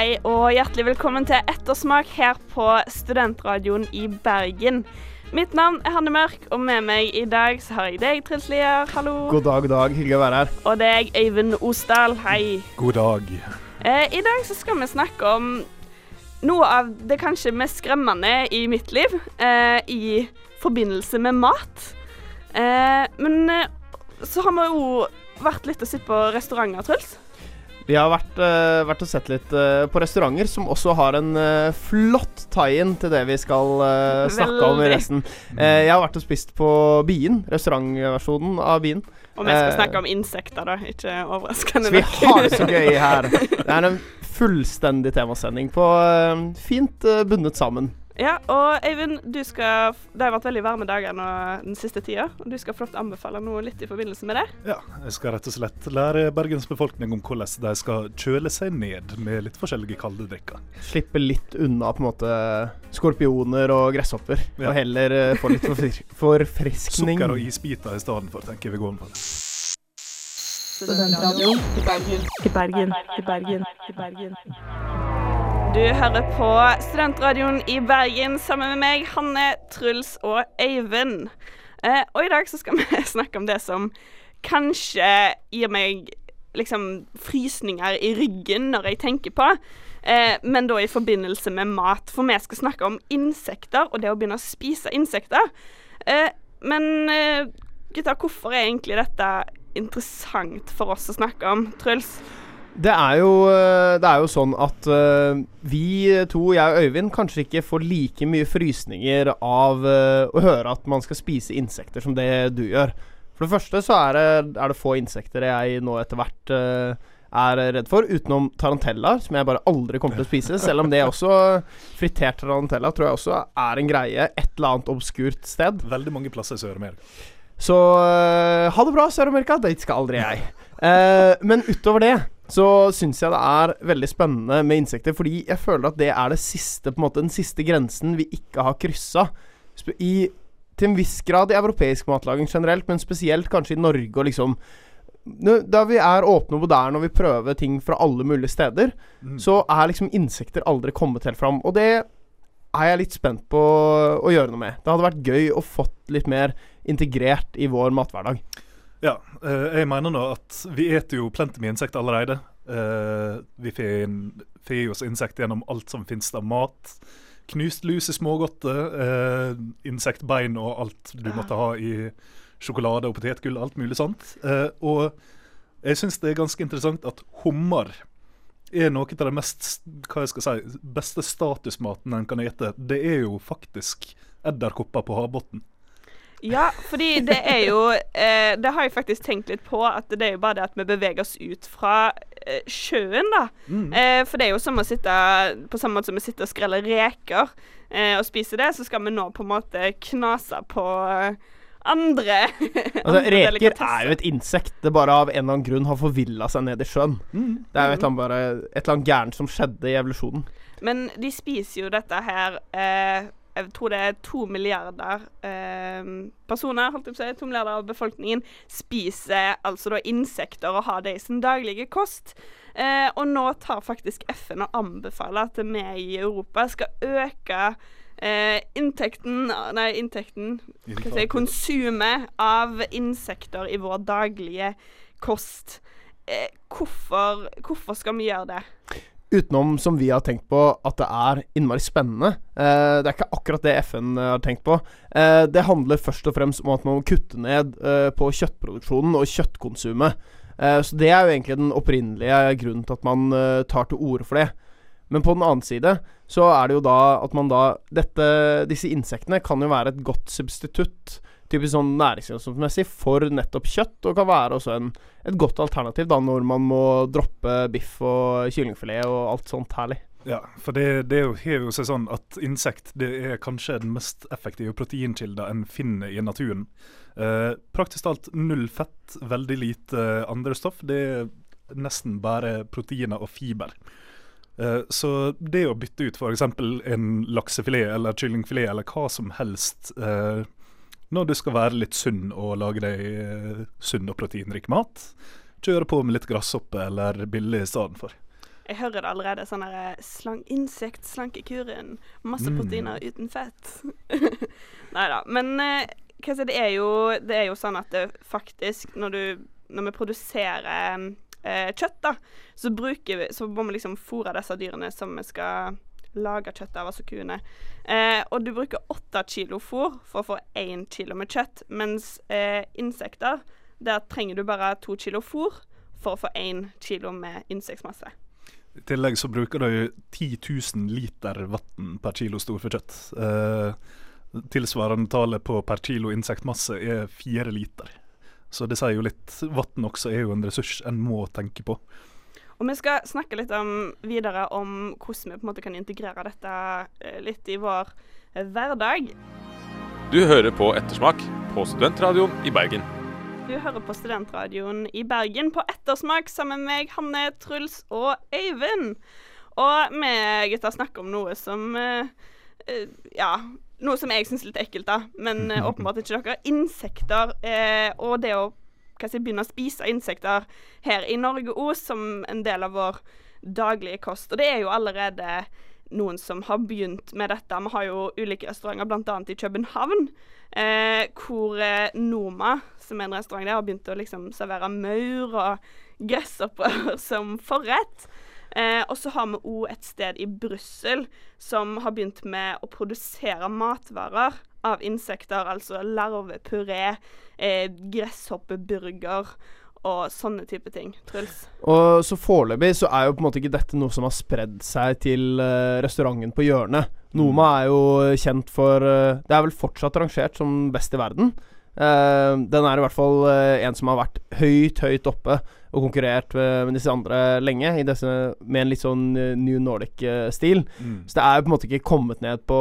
Hei og hjertelig velkommen til Ettersmak her på Studentradioen i Bergen. Mitt navn er Hanne Mørk, og med meg i dag så har jeg deg, Truls Lier, hallo. God dag, god dag. Hyggelig å være her. Og deg, Øyvind Osdal, hei. God dag. Eh, I dag så skal vi snakke om noe av det kanskje mest skremmende i mitt liv eh, i forbindelse med mat. Eh, men eh, så har vi jo vært litt og sett på restauranter, Truls. Vi har vært, uh, vært og sett litt uh, på restauranter som også har en uh, flott tie-in til det vi skal snakke om i resten. Eh, jeg har vært og spist på Bien, restaurantversjonen av Bien. Og vi skal snakke om insekter, da. Ikke overraskende. Så vi nok. har det så gøy her. Det er en fullstendig temasending på fint bundet sammen. Ja, og Eivind, du skal Det har vært veldig varme dager nå den siste tida, og du skal få til å anbefale noe litt i forbindelse med det. Ja, jeg skal rett og slett lære Bergens befolkning om hvordan de skal kjøle seg ned med litt forskjellige kalde drikker. Slippe litt unna på en måte skorpioner og gresshopper, Ja. og heller eh, få litt forfri- forfriskning. Sukker og isbiter i stedet for, tenker vi går for. Studentradioen til Bergen. til Bergen, til Bergen, i Bergen. Du hører på Studentradioen i Bergen sammen med meg, Hanne, Truls og Øyvind. Eh, og i dag så skal vi snakke om det som kanskje gir meg liksom frysninger i ryggen når jeg tenker på, eh, men da i forbindelse med mat. For vi skal snakke om insekter og det å begynne å spise insekter. Eh, men eh, gutta, hvorfor er egentlig dette interessant for oss å snakke om, Truls? Det er jo, eh, det er jo sånn at uh, vi to, jeg og Øyvind, kanskje ikke får like mye frysninger av uh, å høre at man skal spise insekter som det du gjør. For det første så er det, er det få insekter jeg nå etter hvert uh, er redd for, utenom tarantellaer, som jeg bare aldri kommer til å spise. Selv om det også Fritert tarantella tror jeg også er en greie et eller annet obskurt sted. Veldig mange plasser i Sør-Amerika. Så ha det bra, Sør-Amerika. Dit skal aldri jeg. Men utover det så syns jeg det er veldig spennende med insekter, fordi jeg føler at det er det siste, på en måte, den siste grensen vi ikke har kryssa. I, til en viss grad i europeisk matlaging generelt, men spesielt kanskje i Norge og liksom Da vi er åpne og moderne og vi prøver ting fra alle mulige steder, Mm. så er liksom insekter aldri kommet helt fram. Og det er jeg litt spent på å gjøre noe med. Det hadde vært gøy å fått litt mer integrert i vår mathverdag. Ja, eh, jeg mener nå at vi eter jo plenty med insekter allerede. Eh, vi får i oss insekter gjennom alt som finnes av mat. Knust lus i smågodter, uh, insektbein og alt du måtte ha i sjokolade og potetgull, alt mulig sånt. Eh, og jeg syns det er ganske interessant at hummer er noe av det mest hva jeg skal si, beste statusmaten en kan ete. Det er jo faktisk edderkopper på havbunnen. Ja, fordi det er jo eh, Det har jeg faktisk tenkt litt på, at det er jo bare det at vi beveger oss ut fra eh, sjøen, da. Mm. Eh, for det er jo som å sitte På samme måte som vi sitter og skreller reker eh, og spiser det, så skal vi nå på en måte knase på eh, andre Altså, reker er jo et insekt. Det bare av en eller annen grunn har forvilla seg ned i sjøen. Mm. Det er jo et eller annet, bare, annet gærent som skjedde i evolusjonen. Men de spiser jo dette her eh, Jeg tror det er to milliarder eh, personer, holdt jeg på å si. To milliarder av befolkningen spiser altså da insekter og har det i sin daglige kost. Eh, og nå tar faktisk FN og anbefaler at vi i Europa skal øke eh, inntekten Nei, inntekten hva si, konsumet av insekter i vår daglige kost. Eh, hvorfor, hvorfor skal vi gjøre det? Utenom, som vi har tenkt på, at det er innmari spennende. Eh, det er ikke akkurat det FN har tenkt på. Eh, det handler først og fremst om at man må kutte ned eh, på kjøttproduksjonen og kjøttkonsumet. Eh, så det er jo egentlig den opprinnelige grunnen til at man eh, tar til orde for det. Men på den annen side så er det jo da at man da dette, Disse insektene kan jo være et godt substitutt typisk sånn næringsmessig for nettopp kjøtt, og kan være også en, et godt alternativ da når man må droppe biff og kyllingfilet og alt sånt herlig. Ja, for det, det har jo seg sånn at insekt det er kanskje den mest effektive proteinkilden en finner i naturen. Eh, praktisk talt null fett, veldig lite andre stoff. Det er nesten bare proteiner og fiber. Eh, så det å bytte ut f.eks. en laksefilet eller kyllingfilet eller hva som helst eh, når du skal være litt sunn og lage deg eh, sunn og proteinrik mat, kjøre på med litt gresshoppe eller billig i stedet for. Jeg hører det allerede. sånn der, slang, Insektsslankekuren. Masse proteiner uten fett. Nei da. Men eh, hva det, er jo, det er jo sånn at det faktisk, når, du, når vi produserer eh, kjøtt, da, så, bruker vi, så må vi liksom fôre disse dyrene som vi skal lage kjøtt av, kuene. Eh, og du bruker åtte kilo fôr for å få én kilo med kjøtt, mens eh, insekter, der trenger du bare to kilo fôr for å få én kilo med insektmasse. I tillegg så bruker de 10 000 liter vann per kilo storfekjøtt. Eh, tilsvarende tallet på per kilo insektmasse er fire liter. Så det sier jo litt. Vann også er jo en ressurs en må tenke på. Og Vi skal snakke litt om, videre om hvordan vi på en måte kan integrere dette eh, litt i vår eh, hverdag. Du hører på Ettersmak på Studentradioen i Bergen. Du hører på Studentradioen i Bergen på Ettersmak sammen med meg, Hanne, Truls og Øyvind. Og vi gutta snakker om noe som uh, Ja, noe som jeg syns er litt ekkelt, da. Men åpenbart ikke dere. Insekter og det å hva si, begynne å spise insekter her i Norge òg, som en del av vår daglige kost. Og det er jo allerede noen som har begynt med dette. Vi har jo ulike restauranter, bl.a. i København, eh, hvor eh, Noma, som er en restaurant der, har begynt å liksom servere maur og gressopprør som forrett. Eh, og så har vi òg et sted i Brussel som har begynt med å produsere matvarer av insekter, altså larvepuré, eh, gresshoppeburger og sånne type ting. Truls? Og så Foreløpig så er jo på en måte ikke dette noe som har spredd seg til uh, restauranten på hjørnet. Noma mm. er jo kjent for uh, Det er vel fortsatt rangert som best i verden. Uh, den er i hvert fall en som har vært høyt, høyt oppe og konkurrert med, med disse andre lenge, disse, med en litt sånn New Nordic-stil. Mm. Så det er jo på en måte ikke kommet ned på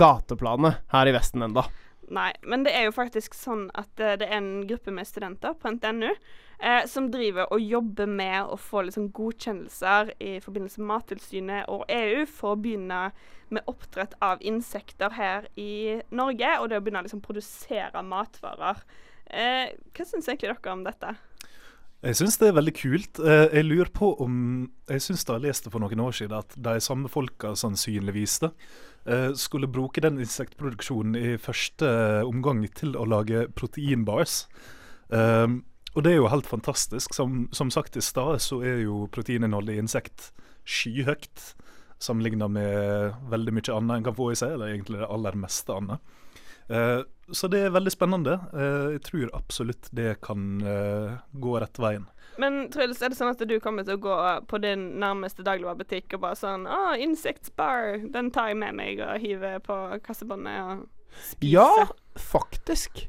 gateplanet her i Vesten enda. Nei, men det er jo faktisk sånn at det er en gruppe med studenter på NTNU eh, som driver og jobber med å få liksom godkjennelser i forbindelse med Mattilsynet og EU for å begynne med oppdrett av insekter her i Norge, og det å begynne å liksom produsere matvarer. Eh, hva syns egentlig dere om dette? Jeg syns det er veldig kult. Eh, jeg lurer på om Jeg syns jeg leste for noen år siden at de samme folka sannsynligvis da, eh, skulle bruke den insektproduksjonen i første omgang til å lage proteinbars. Og det er jo helt fantastisk. Som, som sagt i stad, så er jo proteininnholdet i insekt skyhøyt sammenligna med veldig mye annet en kan få i seg, eller egentlig det aller meste annet. Uh, så det er veldig spennende. Uh, jeg tror absolutt det kan uh, gå rett veien. Men Truls, er det sånn at du kommer til å gå på din nærmeste dagligvarebutikk og bare sånn Å, Insects Bar, den tar jeg med meg og hiver på kassebåndet og spiser? Ja, faktisk.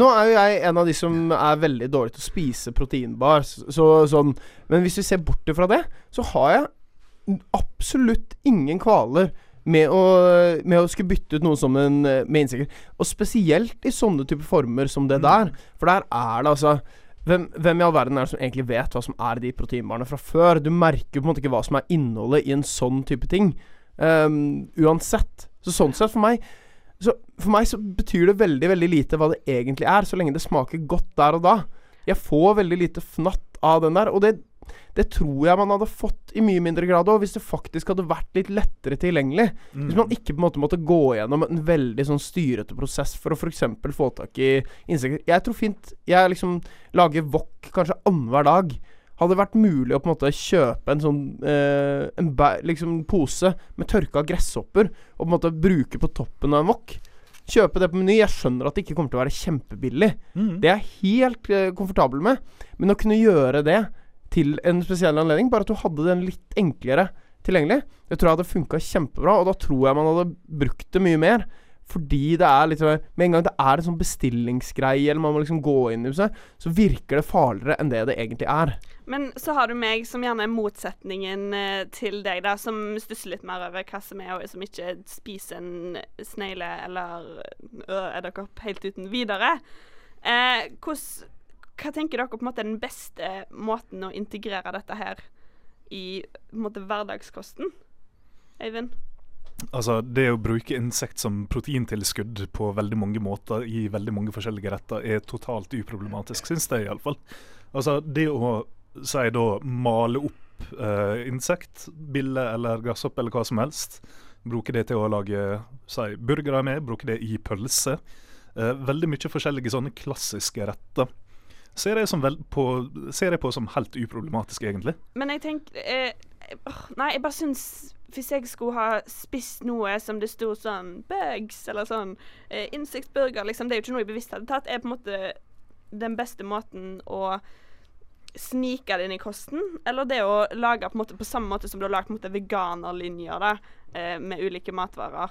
Nå er jo jeg en av de som er veldig dårlig til å spise proteinbar. Så, sånn. Men hvis vi ser bort fra det, så har jeg absolutt ingen kvaler med å, med å skulle bytte ut noe som en med insekter. Og spesielt i sånne type former som det mm. der. For der er det altså hvem, hvem, i all verden er det som egentlig vet hva som er de proteinbarene fra før? Du merker på en måte ikke hva som er innholdet i en sånn type ting. Um, uansett. Så sånn sett, for meg så For meg så betyr det veldig, veldig lite hva det egentlig er, så lenge det smaker godt der og da. Jeg får veldig lite fnatt av den der, og det, det tror jeg man hadde fått i mye mindre grad òg, hvis det faktisk hadde vært litt lettere tilgjengelig. Mm. Hvis man ikke på en måte måtte gå gjennom en veldig sånn styrete prosess for å f.eks. få tak i insekter. Jeg tror fint jeg liksom lager wok kanskje annenhver dag. Hadde det vært mulig å på en måte kjøpe en sånn eh, En liksom pose med tørka gresshopper og på en måte bruke på toppen av en wok. Kjøpe det på Meny. Jeg skjønner at det ikke kommer til å være kjempebillig. Mm. Det er jeg helt eh, komfortabel med. Men å kunne gjøre det til en spesiell anledning, bare at du hadde den litt enklere tilgjengelig, det tror jeg hadde funka kjempebra. Og da tror jeg man hadde brukt det mye mer. fordi det er litt sånn Med en gang det er en sånn bestillingsgreie, eller man må liksom gå inn i huset, så virker det farligere enn det det egentlig er. Men så har du meg som gjerne er motsetningen eh, til deg, da, som stusser litt mer over hva som er, og som ikke spiser en snegle eller øh, edderkopp helt uten videre. Eh, hvordan, hva tenker dere på en måte er den beste måten å integrere dette her i måte, hverdagskosten? Eivind? Altså, det å bruke insekt som proteintilskudd på veldig mange måter i veldig mange forskjellige retter er totalt uproblematisk, syns jeg iallfall. Altså, det å si da male opp eh, insekt, bille eller gresshoppe eller hva som helst, bruke det til å lage si, burgere med, bruke det i pølse. Eh, veldig mye forskjellige sånne klassiske retter. Ser jeg, som vel på, ser jeg på som helt uproblematisk, egentlig. Men jeg tenker eh, Nei, jeg bare syns Hvis jeg skulle ha spist noe som det sto sånn bugs, eller sånn eh, insektburger, liksom, det er jo ikke noe jeg bevisst hadde tatt, er på en måte den beste måten å snike det inn i kosten, eller det å lage på måte på samme måte som du har lagd veganerlinjer da, eh, med ulike matvarer.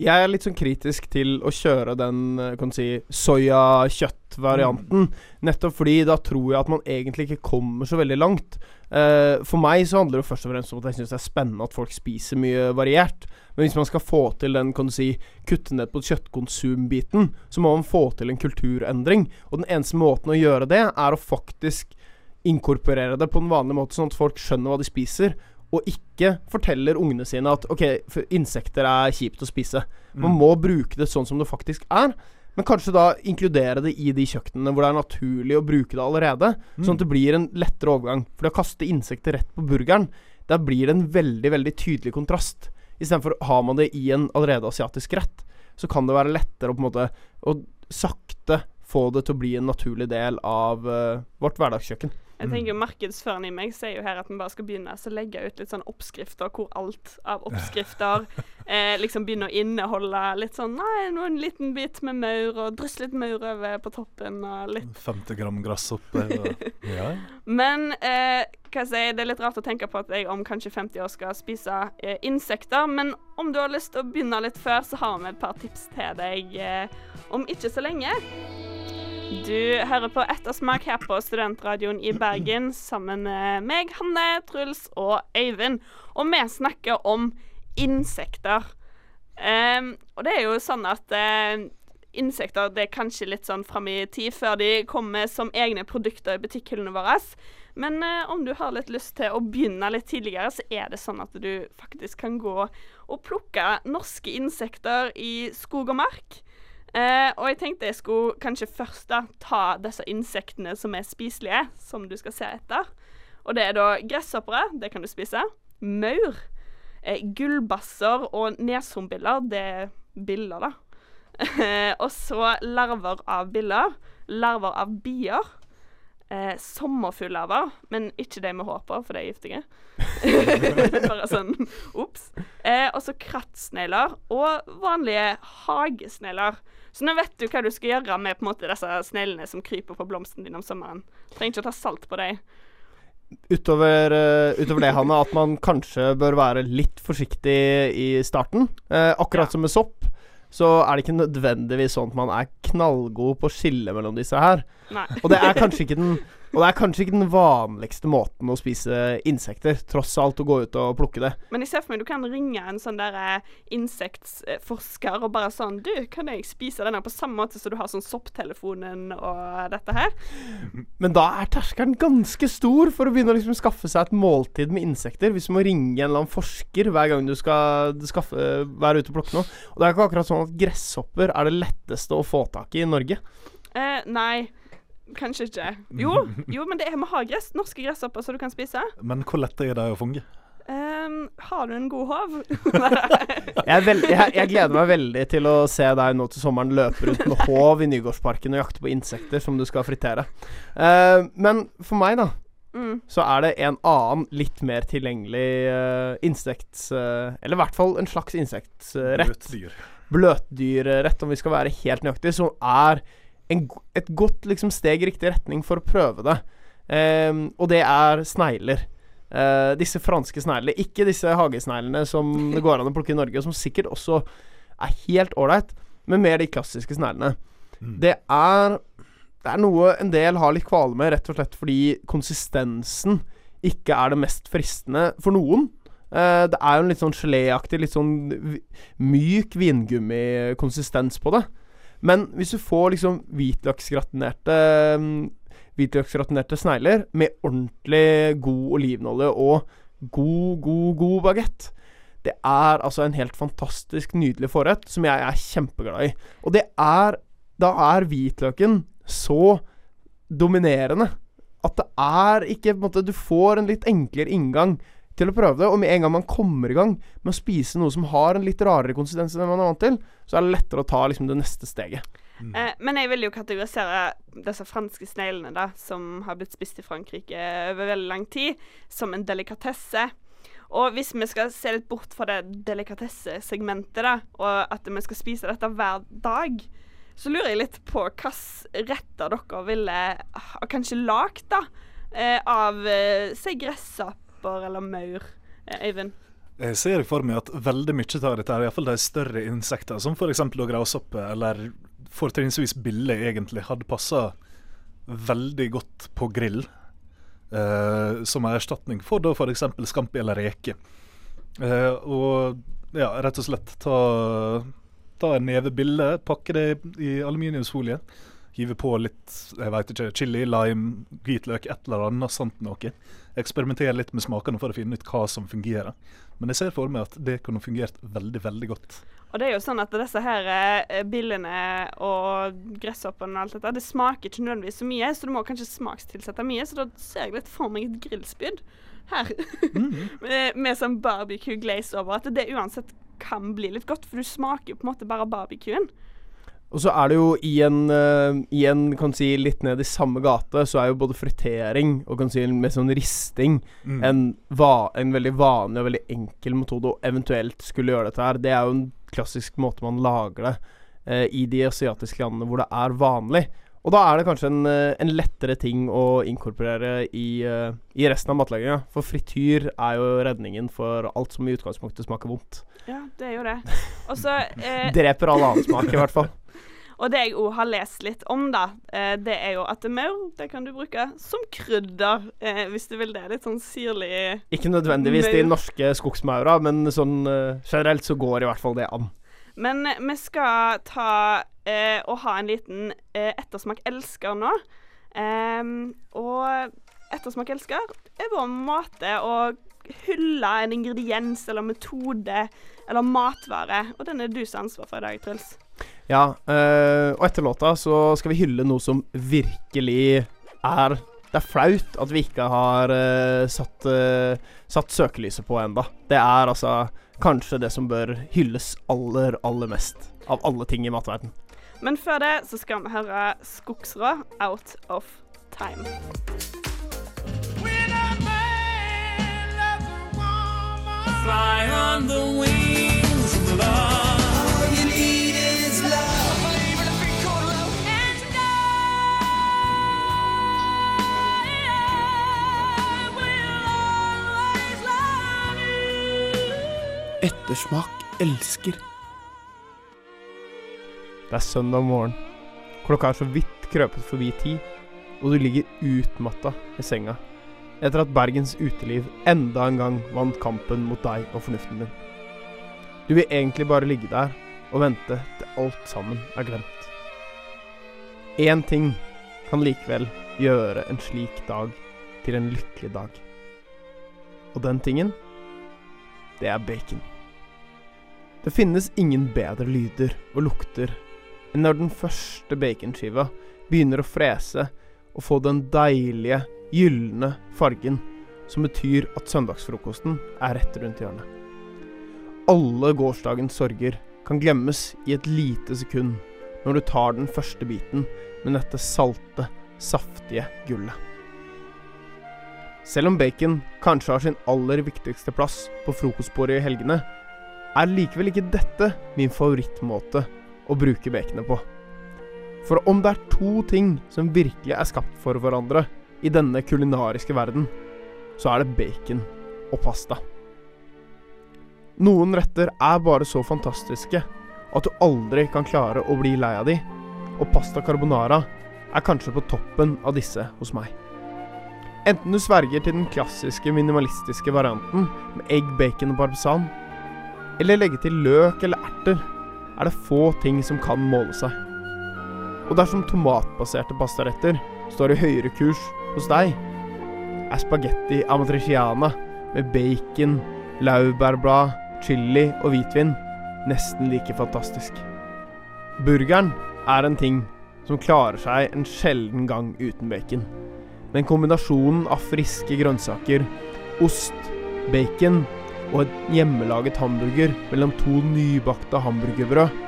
Jeg er litt sånn kritisk til å kjøre den eh, kan si, soyakjøttvarianten. Nettopp fordi da tror jeg at man egentlig ikke kommer så veldig langt. Uh, for meg så handler det først og fremst om at jeg syns det er spennende at folk spiser mye variert. Men hvis man skal få til den kan du si, kutte ned på kjøttkonsumbiten, så må man få til en kulturendring. Og den eneste måten å gjøre det, er å faktisk inkorporere det på en vanlig måte, sånn at folk skjønner hva de spiser og ikke forteller ungene sine at OK, insekter er kjipt å spise. Man må bruke det sånn som det faktisk er. Men kanskje da inkludere det i de kjøkkenene hvor det er naturlig å bruke det allerede. Sånn at det blir en lettere overgang. For det å kaste insekter rett på burgeren, der blir det en veldig, veldig tydelig kontrast. Istedenfor har man det i en allerede asiatisk rett, så kan det være lettere å på en måte å sakte få det til å bli en naturlig del av uh, vårt hverdagskjøkken. Jeg tenker jo Markedsføreren i meg sier jo her at vi bare skal begynne å legge ut litt sånn oppskrifter hvor alt av oppskrifter eh, liksom begynner å inneholde litt sånn Nei, nå en liten bit med maur, og dryss litt maur over på toppen, og litt 50 gram gresshoppe. Ja. Men eh, hva jeg sier, det er litt rart å tenke på at jeg om kanskje 50 år skal spise eh, insekter. Men om du har lyst til å begynne litt før, så har vi et par tips til deg eh, om ikke så lenge. Du hører på Ettersmak her på Studentradioen i Bergen sammen med meg, Hanne, Truls og Øyvind. Og vi snakker om insekter. Um, og det er jo sånn at uh, insekter det er kanskje litt sånn fram i tid før de kommer som egne produkter i butikkhyllene våre. Men uh, om du har litt lyst til å begynne litt tidligere, så er det sånn at du faktisk kan gå og plukke norske insekter i skog og mark. Eh, og jeg tenkte jeg skulle kanskje først da ta disse insektene som er spiselige, som du skal se etter. Og det er da gresshoppere, det kan du spise. Maur. Eh, gullbasser og neshornbiller, det er biller, da. Eh, og så larver av biller. Larver av bier. Eh, sommerfuglarver, men ikke de med hår på, for de er giftige. Bare sånn ops. Eh, og så krattsnegler og vanlige hagesnegler. Så nå vet du hva du skal gjøre med på en måte disse sneglene som kryper på blomsten din om sommeren. Trenger ikke å ta salt på dem. Utover, uh, utover det, Hanne, at man kanskje bør være litt forsiktig i starten. Eh, akkurat Ja. som med sopp, så er det ikke nødvendigvis sånn at man er knallgod på å skille mellom disse her. Nei. Og det er kanskje ikke den Og det er kanskje ikke den vanligste måten å spise insekter, tross alt å gå ut og plukke det. Men jeg ser for meg du kan ringe en sånn der Insektsforsker insektforsker og bare sånn Du, kan jeg spise den her på samme måte som du har sånn sopptelefonen og dette her? Men da er terskelen ganske stor for å begynne å liksom skaffe seg et måltid med insekter. Hvis du må ringe en eller annen forsker hver gang du skal skaffe, være ute og plukke noe. Og det er ikke akkurat sånn at gresshopper er det letteste å få tak i i Norge. Eh, nei. Kanskje ikke. Jo, jo men det er, vi har gress, norske gresshopper som du kan spise. Men hvor lett er det å funge? Um, har du en god håv? Jeg, jeg, jeg gleder meg veldig til å se deg nå til sommeren løpe rundt med håv i Nygårdsparken og jakte på insekter som du skal fritere. Uh, men for meg, da, mm. så er det en annen litt mer tilgjengelig uh, insekts... Uh, eller i hvert fall en slags insektsrett. Bløtdyr. bløtdyrrett, om vi skal være helt nøyaktige, som er en, et godt liksom, steg i riktig retning for å prøve det. Um, og det er snegler. Uh, disse franske sneglene. Ikke disse hagesneglene som det går an å plukke i Norge, som sikkert også er helt ålreit, men mer de klassiske sneglene. Mm. Det er Det er noe en del har litt kvale med, rett og slett fordi konsistensen ikke er det mest fristende for noen. Uh, det er jo en litt sånn geléaktig, litt sånn myk vingummikonsistens på det. Men hvis du får liksom hvitløksgratinerte mm, Hvitløksgratinerte snegler med ordentlig god olivenolje og god, god, god bagett Det er altså en helt fantastisk nydelig forrett som jeg er kjempeglad i. Og det er Da er hvitløken så dominerende at det er ikke på en måte, Du får en litt enklere inngang til å prøve det, og med en gang man kommer i gang med å spise noe som har en litt rarere konsistens enn man er vant til, så er det lettere å ta liksom det neste steget. Eh, men jeg vil jo kategorisere disse franske sneglene, da, som har blitt spist i Frankrike over veldig lang tid, som en delikatesse. Og hvis vi skal se litt bort fra det delikatessesegmentet, da, og at vi skal spise dette hver dag, så lurer jeg litt på hvilke retter dere ville ha kanskje lagd, da, eh, av eh, si gressapper eller maur, Eivind? Jeg ser for meg at veldig mye av dette, er iallfall de større insektene, som f.eks. grashoppe eller fortrinnsvis bille, egentlig hadde passa veldig godt på grill. eh, som en erstatning for da f.eks. scampi eller reke. Eh, og ja, rett og slett ta, ta en neve bille, pakke det i aluminiumsfolie. Hive på litt jeg vet ikke, chili, lime, hvitløk, et eller annet sånt noe. Eksperimentere litt med smakene for å finne ut hva som fungerer. Men jeg ser for meg at det kunne fungert veldig, veldig godt. Og det er jo sånn at disse her eh, billene og gresshoppene og alt dette, det smaker ikke nødvendigvis så mye, så du må kanskje smakstilsette mye. Så da ser jeg litt for meg et grillspyd her. med, med sånn barbecue glaze over. At det uansett kan bli litt godt, for du smaker jo på en måte bare barbecuen. Og så er det jo i en, uh, i en kan si, litt ned i samme gate, så er jo både fritering og kan si med sånn risting Mm. en, va en veldig vanlig og veldig enkel metode å eventuelt skulle gjøre dette her. Det er jo en klassisk måte man lager det uh, i de asiatiske landene hvor det er vanlig. Og da er det kanskje en, eh, en lettere ting å inkorporere i, uh, i resten av matlaginga. For frityr er jo redningen for alt som i utgangspunktet smaker vondt. Ja, det er jo det. Og så eh, Dreper all annen smak, i hvert fall. Og det jeg òg har lest litt om, da, eh, det er jo at maur det kan du bruke som krydder, eh, hvis du vil det. Litt sånn syrlig Ikke nødvendigvis de norske skogsmaura, men sånn eh, generelt så går i hvert fall det an. Men vi skal ta eh, og ha en liten eh, ettersmak elsker nå. Eh, og ettersmak elsker er vår måte å hylle en ingrediens eller metode eller matvare. Og den er du som har ansvar for i dag, Truls. Ja, øh, og etter låta så skal vi hylle noe som virkelig er Det er flaut at vi ikke har øh, satt, øh, satt søkelyset på enda. Det er altså kanskje det som bør hylles aller, aller mest av alle ting i matverden. Men før det så skal vi høre Skogsrå, 'Out of Time'. Ettersmak elsker. Det er søndag morgen. Klokka er så vidt krøpet forbi ti, og du ligger utmatta i senga etter at Bergens uteliv enda en gang vant kampen mot deg og fornuften din. Du vil egentlig bare ligge der og vente til alt sammen er glemt. Én ting kan likevel gjøre en slik dag til en lykkelig dag. Og den tingen, det er bacon. Det finnes ingen bedre lyder og lukter enn når den første baconskiva begynner å frese og få den deilige, gylne fargen som betyr at søndagsfrokosten er rett rundt hjørnet. Alle gårsdagens sorger kan glemmes i et lite sekund når du tar den første biten med dette salte, saftige gullet. Selv om bacon kanskje har sin aller viktigste plass på frokostbordet i helgene, er likevel ikke dette min favorittmåte å bruke baconet på. For om det er to ting som virkelig er skapt for hverandre i denne kulinariske verden, så er det bacon og pasta. Noen retter er bare så fantastiske at du aldri kan klare å bli lei av de, og pasta carbonara er kanskje på toppen av disse hos meg. Enten du sverger til den klassiske minimalistiske varianten med egg, bacon og parmesan, eller legge til løk eller erter, er det få ting som kan måle seg. Og dersom tomatbaserte pastaretter står i høyere kurs hos deg, er spagetti amatriciana med bacon, laurbærblad, chili og hvitvin nesten like fantastisk. Burgeren er en ting som klarer seg en sjelden gang uten bacon. Men kombinasjonen av friske grønnsaker, ost, bacon og en hjemmelaget hamburger mellom to nybakte hamburgerbrød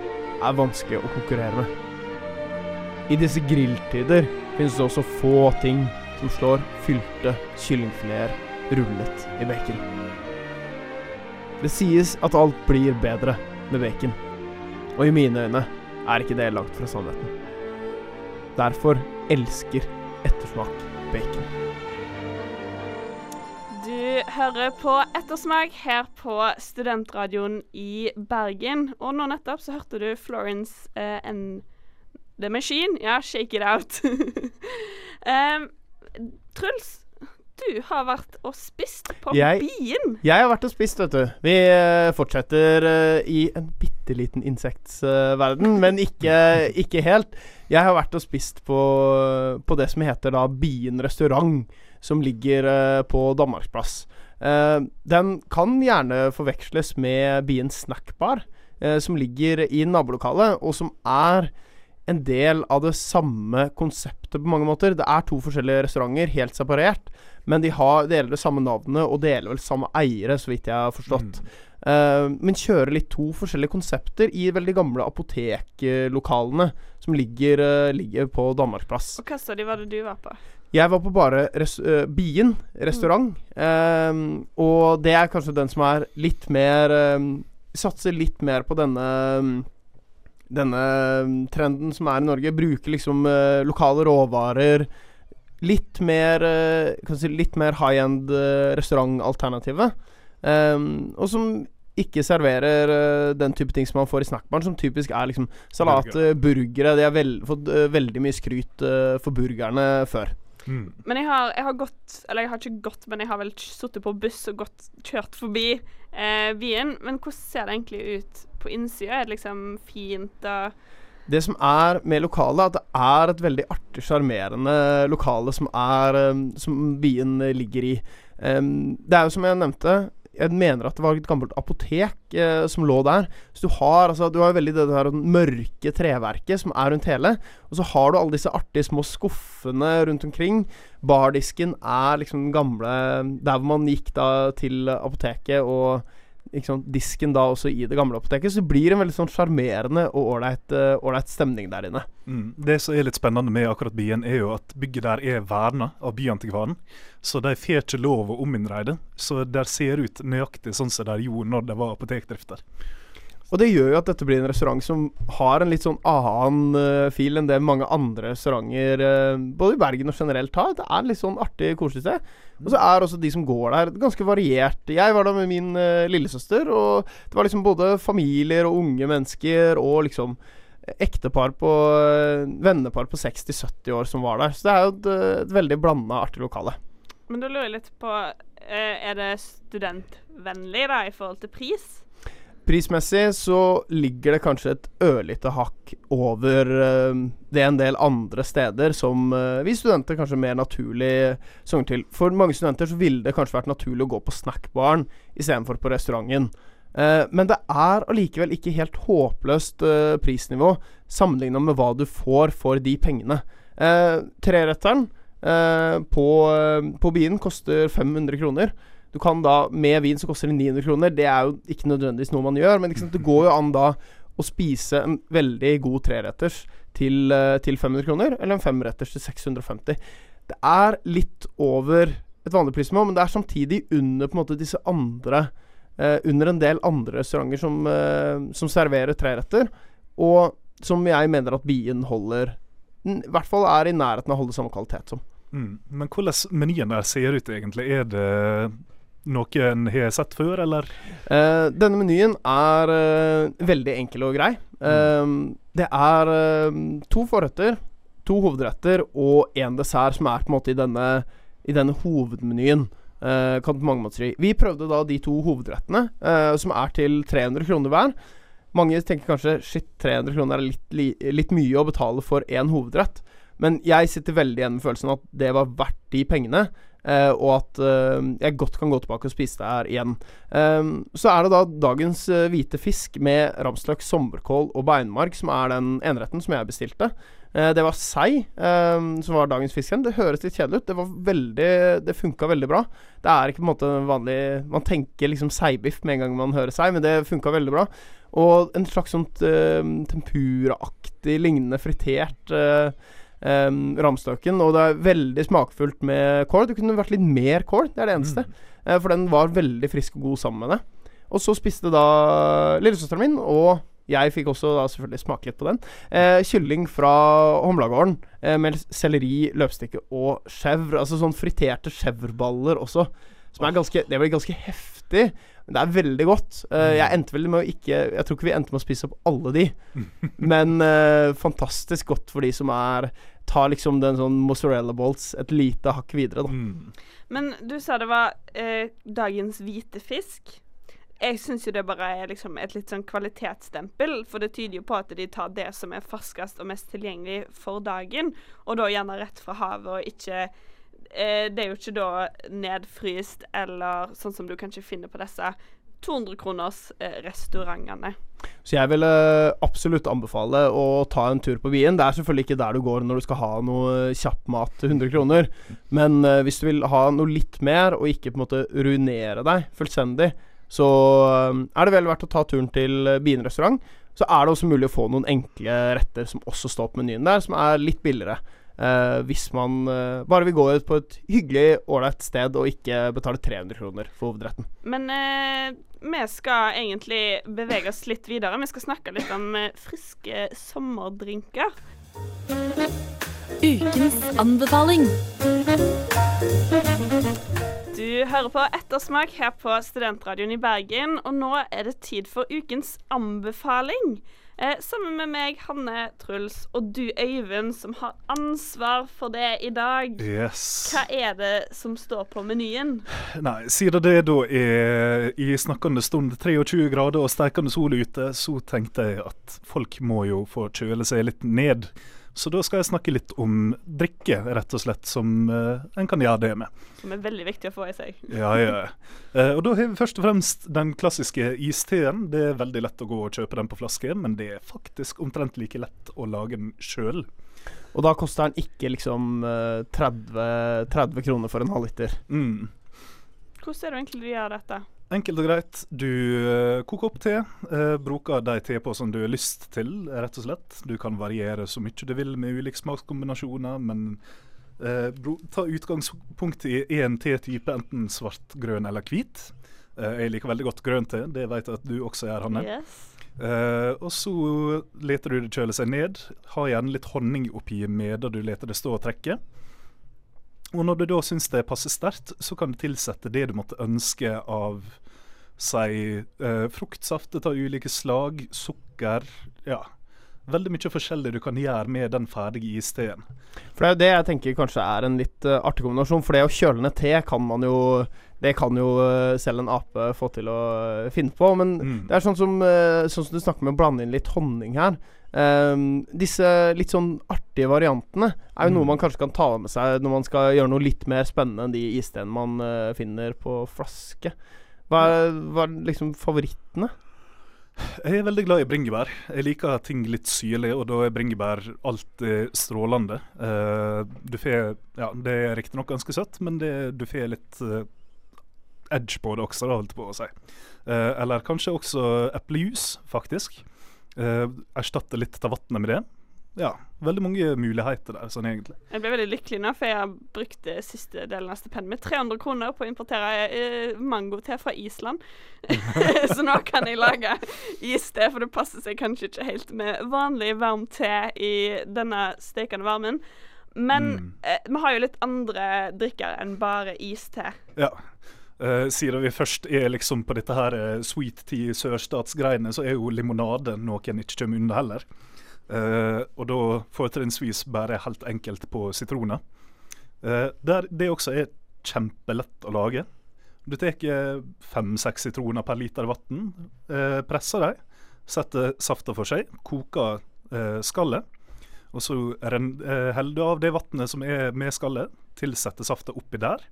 er vanskelig å konkurrere med. I disse grilltider finnes det også få ting som slår fylte kyllingfileter rullet i bacon. Det sies at alt blir bedre med bacon, og i mine øyne er ikke det langt fra sannheten. Derfor elsker ettersmak bacon. Hører på Ettersmak her på Studentradioen i Bergen. Og nå nettopp så hørte du Florence uh, and The Machine. Ja, Shake It Out. um, Truls, du har vært og spist på Jeg- Bien. Jeg har vært og spist, vet du. Vi eh, fortsetter eh, i en bitte liten insektverden, men ikke, ikke helt. Jeg har vært og spist på, på det som heter da Bien restaurant, som ligger eh, på Danmarksplass. Eh, den kan gjerne forveksles med Bien snackbar, eh, som ligger i nabolokalet, og som er en del av det samme konseptet på mange måter. Det er to forskjellige restauranter, helt separert. Men de har, deler det samme navnet og deler vel samme eiere, så vidt jeg har forstått. Eh, men kjører litt to forskjellige konsepter i veldig gamle apoteklokalene som ligger, uh, ligger på Danmarksplass. Og hva sa de var det du var på? Jeg var på bare res uh, Bien restaurant, eh, og det er kanskje den som er litt mer um, Satser litt mer på denne denne trenden som er i Norge. Bruker liksom uh, lokale råvarer. Litt mer uh, si litt mer high end uh, restaurantalternativet. Um, og som ikke serverer uh, den type ting som man får i snackbaren, som typisk er liksom salater, burgere. De har vel, fått veldig mye skryt for burgerne før. Mm. Men jeg har, jeg har gått Eller jeg har ikke gått, men jeg har vel sittet på buss og gått, kjørt forbi eh, byen. Men hvordan ser det egentlig ut på innsida? Er det liksom fint og Det som er med lokalet, at det er et veldig artig, sjarmerende lokale som er um, Som byen ligger i. Um, det er jo som jeg nevnte, jeg mener at det var et gammelt apotek eh, som lå der. Så du har altså Du har jo veldig det der mørke treverket som er rundt hele. Og så har du alle disse artige små skuffene rundt omkring. Bardisken er liksom den gamle Der hvor man gikk da til apoteket og sant, disken da også i det gamle apoteket. Så det blir en veldig sånn sjarmerende og ålreit eh, stemning der inne. Mm. Det som er litt spennende med akkurat Bien, er jo at bygget der er verna av Byantikvaren. Så de får ikke lov å det. Så det ser ut nøyaktig sånn som de gjorde når det var apotekdrift der. Og det gjør jo at dette blir en restaurant som har en litt sånn annen uh, fil enn det mange andre restauranter uh, både i Bergen og generelt har. Det er en litt sånn artig, koselig sted. Og så er også de som går der, ganske variert. Jeg var der med min uh, lillesøster, og det var liksom både familier og unge mennesker og liksom ektepar på Vennepar på 60-70 år som var der. Så det er jo et, et veldig blanda, artig lokale. Men da lurer jeg litt på eh, Er det studentvennlig da i forhold til pris? Prismessig så ligger det kanskje et ørlite hakk over eh, det en del andre steder som eh, vi studenter kanskje mer naturlig sogner til. For mange studenter så ville det kanskje vært naturlig å gå på snackbaren istedenfor på restauranten. Eh, men det er allikevel ikke helt håpløst prisnivå sammenligna med hva du får for de pengene. Treretteren på, på Bien koster 500 kroner. Du kan da, Med vin så koster det 900 kroner. Det er jo ikke nødvendigvis noe man gjør, men det går jo an da å spise en veldig god treretters til, eh, til 500 kroner, eller en femretters til 650. Det er litt over et vanlig prisnivå, men det er samtidig under på en måte disse andre eh, Under en del andre restauranter som, eh, som serverer treretter, og som jeg mener at Bien holder I hvert fall er i nærheten av å holde samme kvalitet som. Mm. Men hvordan menyen der ser ut egentlig? Er det noe en har sett før, eller? Eh, denne menyen er eh, veldig enkel og grei. Eh, det er eh, to forretter, to hovedretter og én dessert som er på en måte i denne, i denne hovedmenyen. Si. Vi prøvde da de to hovedrettene, eh, som er til 300 kroner hver. Mange tenker kanskje shit, 300 kroner er litt, li, litt mye å betale for én hovedrett. Men jeg sitter veldig igjen med følelsen at det var verdt de pengene. Eh, og at uh, jeg godt kan gå tilbake og spise det her igjen. Um, så er det da dagens uh, hvite fisk med ramsløk, sommerkål og beinmark som er den eneretten som jeg bestilte. Det var sei um, som var dagens fisk. Det høres litt kjedelig ut. Det var veldig Det funka veldig bra. Det er ikke på en måte vanlig Man tenker liksom seibiff med en gang man hører sei, men det funka veldig bra. Og en slags sånt uh, tempuraaktig lignende fritert uh, um, ramstøken. Og det er veldig smakfullt med kål. Det kunne vært litt mer kål, det er det eneste. Eh, for den var veldig frisk og god sammen med det. Og så spiste da lillesøsteren min, og jeg fikk også da selvfølgelig smake litt på den, eh, kylling fra Humlagården eh, med selleri, løpstikke og chèvre. Altså sånn friterte chèvreballer også. Som er ganske Det blir ganske heftig. Men det er veldig godt. Eh, jeg endte vel med å ikke Jeg tror ikke vi endte med å spise opp alle de. Men eh, fantastisk godt for de som er Tar liksom den sånn mozzarella balls et lite hakk videre, da. Mm. Men du sa det var eh, dagens hvite fisk. Jeg syns jo det bare er liksom et litt sånn kvalitetsstempel, for det tyder jo på at de tar det som er ferskest og mest tilgjengelig for dagen, og da gjerne rett fra havet, og ikke eh, Det er jo ikke da nedfryst eller sånn som du kanskje finner på disse 200 kroners eh, restaurantene. Så jeg ville absolutt anbefale å ta en tur på Wien. Det er selvfølgelig ikke der du går når du skal ha noe kjapp mat til 100 kroner. Men eh, hvis du vil ha noe litt mer, og ikke på en måte ruinere deg fullstendig, så eh, er det vel verdt å ta turen til Bien restaurant. Så er det også mulig å få noen enkle retter som også står på menyen der, som er litt billigere. Eh, hvis man uh, bare vil gå ut på et hyggelig, ålreit sted og ikke betale 300 kroner for hovedretten. Men uh, vi skal egentlig bevege oss litt videre. Vi skal snakke litt om friske sommerdrinker. Ukens anbefaling. Du hører på Ettersmak her på Studentradioen i Bergen, og nå er det tid for ukens anbefaling. Eh, sammen med meg, Hanne Truls, og du, Øyvind, som har ansvar for det i dag. Yes. Hva er det som står på menyen? Nei, siden det da er i snakkende stund 23 grader og steikende sol ute, så tenkte jeg at folk må jo få kjøle seg litt ned. Så da skal jeg snakke litt om drikke, rett og slett, som uh, en kan gjøre det med. Som er veldig viktig å få i seg. Ja, ja. Uh, og da har vi først og fremst den klassiske isteen. Det er veldig lett å gå og kjøpe den på flaske, men det er faktisk omtrent like lett å lage den sjøl. Og da koster den ikke liksom eh, 30, 30 kroner for en halvliter. Mm. Hvordan er det egentlig du gjør dette? Enkelt og greit. Du eh, koker opp te. eh, bruker de tepå som du har lyst til, rett og slett. Du kan variere så mye du vil med ulike smakskombinasjoner, men eh, ta utgangspunkt i én tetype, enten svart, grønn eller hvit. Eh, jeg liker veldig godt grønn te, det vet jeg at du også gjør, Hanne. Yes. Eh, og så leter du det kjøle seg ned. Ha gjerne litt honning oppi medan du leter det stå og trekke. Og når du da syns det passer sterkt, så kan du tilsette det du måtte ønske av si eh, fruktsafter av ulike slag, sukker Ja. Veldig mye forskjellig du kan gjøre med den ferdige isteen. For det er jo det jeg tenker kanskje er en litt uh, artig kombinasjon. For det å kjøle ned te kan man jo Det kan jo uh, selv en ape få til å uh, finne på. Men Mm. det er sånn som, sånn som du snakker med å blande inn litt honning her. Ehm, disse litt sånn artige variantene er jo noe Mm. man kanskje kan ta med seg når man skal gjøre noe litt mer spennende enn de isteene man uh, finner på flaske. Hva er, hva er liksom favorittene? Jeg er veldig glad i bringebær. Jeg liker ting litt syrlig, og da er bringebær alltid strålende. Uh, du får Ja, det er riktignok ganske søtt, men det, du får litt uh, edge på det også, da, holdt jeg på å si. Uh, eller kanskje også eplejus, faktisk. Uh, erstatte litt av vannet med det. Ja, veldig mange muligheter der, sånn egentlig. Jeg ble veldig lykkelig nå, for jeg har brukt eh, siste delen av stipendet mitt 300 kroner på å importere eh, mangote fra Island. så nå kan jeg lage iste, for det passer seg kanskje ikke helt med vanlig varm te i denne stekende varmen. Men Mm. eh, vi har jo litt andre drikker enn bare iste. Ja. Eh, siden vi først er liksom på dette her uh, sweet tea sørstatsgreiene, så er jo limonade noe en ikke kommer unna heller. Uh, og da fortrinnsvis bare helt enkelt på sitroner. Der det også er kjempelett å lage. Du tar fem-seks sitroner per liter vann, presser dem, setter safta for seg, koker skallet. Og så heller du av det vannet som er med skallet, tilsetter safta oppi der.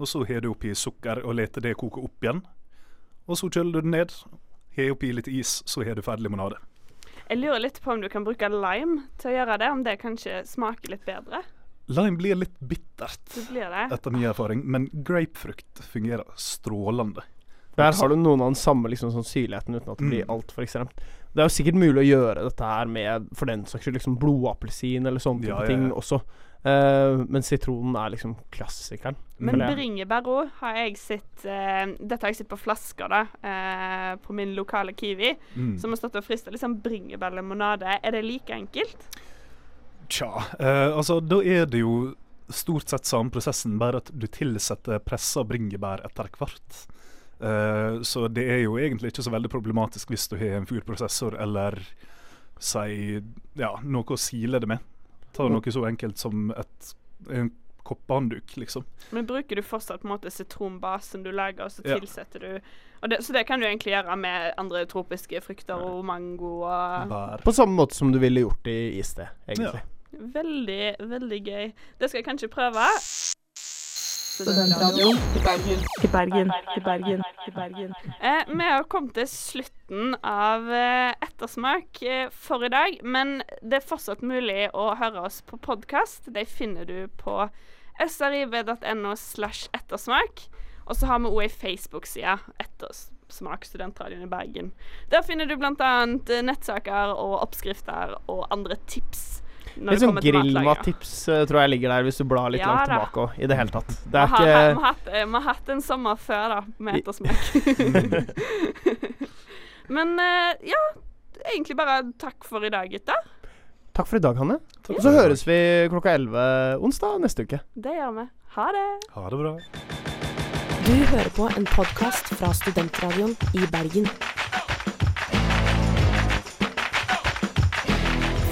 Og så har du oppi sukker og leter det koke opp igjen. Og så kjøler du den ned, har oppi litt is, så har du ferdig limonade. Jeg lurer litt på om du kan bruke lime til å gjøre det, om det kanskje smaker litt bedre. Lime blir litt bittert, det blir det. etter min erfaring, men grapefrukt fungerer strålende. Der har du noen av den samme liksom, sånn syrligheten uten at det blir Mm. altfor ekstremt. Det er jo sikkert mulig å gjøre dette her med for den saks skyld liksom blodappelsin eller sånne Ja, ja, ja, ting også. Eh, men sitronen er liksom klassikeren. Men bringebær òg har jeg sett uh, Dette har jeg sett på flasker, da, Uh, på min lokale Kiwi, Mm. som har stått og frista liksom bringebærlimonade. Er det like enkelt? Tja, eh, altså da er det jo stort sett samme prosessen, bare at du tilsetter pressa bringebær etter hvert. Eh, så det er jo egentlig ikke så veldig problematisk hvis du har en furprosessor eller si ja, noe å sile det med. Ta noe så enkelt som et, en koppehandduk, liksom. Men bruker du fortsatt på en måte sitronbasen du lager, og så Ja. tilsetter du og det, Så det kan du egentlig gjøre med andre tropiske frukter og mango og Bær. På samme måte som du ville gjort i iste, egentlig. Veldig, veldig gøy. Det skal jeg kanskje prøve. Studentradioen i Bergen. I Bergen, i Bergen, i Bergen. Eh, vi har kommet til slutten av eh, Ettersmak eh, for i dag, men det er fortsatt mulig å høre oss på podkast. De finner du på srib.no slash ettersmak. Og så har vi òg ei Facebook-side, Ettersmak Studentradioen i Bergen. Der finner du bl.a. nettsaker og oppskrifter og andre tips. Når Litt det sånn grillmattips uh, tror jeg ligger der, hvis du blar litt Ja langt da. tilbake òg, i det hele tatt. Det Vi er har, vi, har ikke hatt, eh, vi har hatt en sommer før, da, med ettersmak. Men eh, ja, egentlig bare takk for i dag, gutter. Takk for i dag, Hanne. Takk Og så høres vi klokka 11 onsdag neste uke. Det gjør vi. Ha det. Ha det bra. Du hører på en podkast fra Studentradioen i Bergen.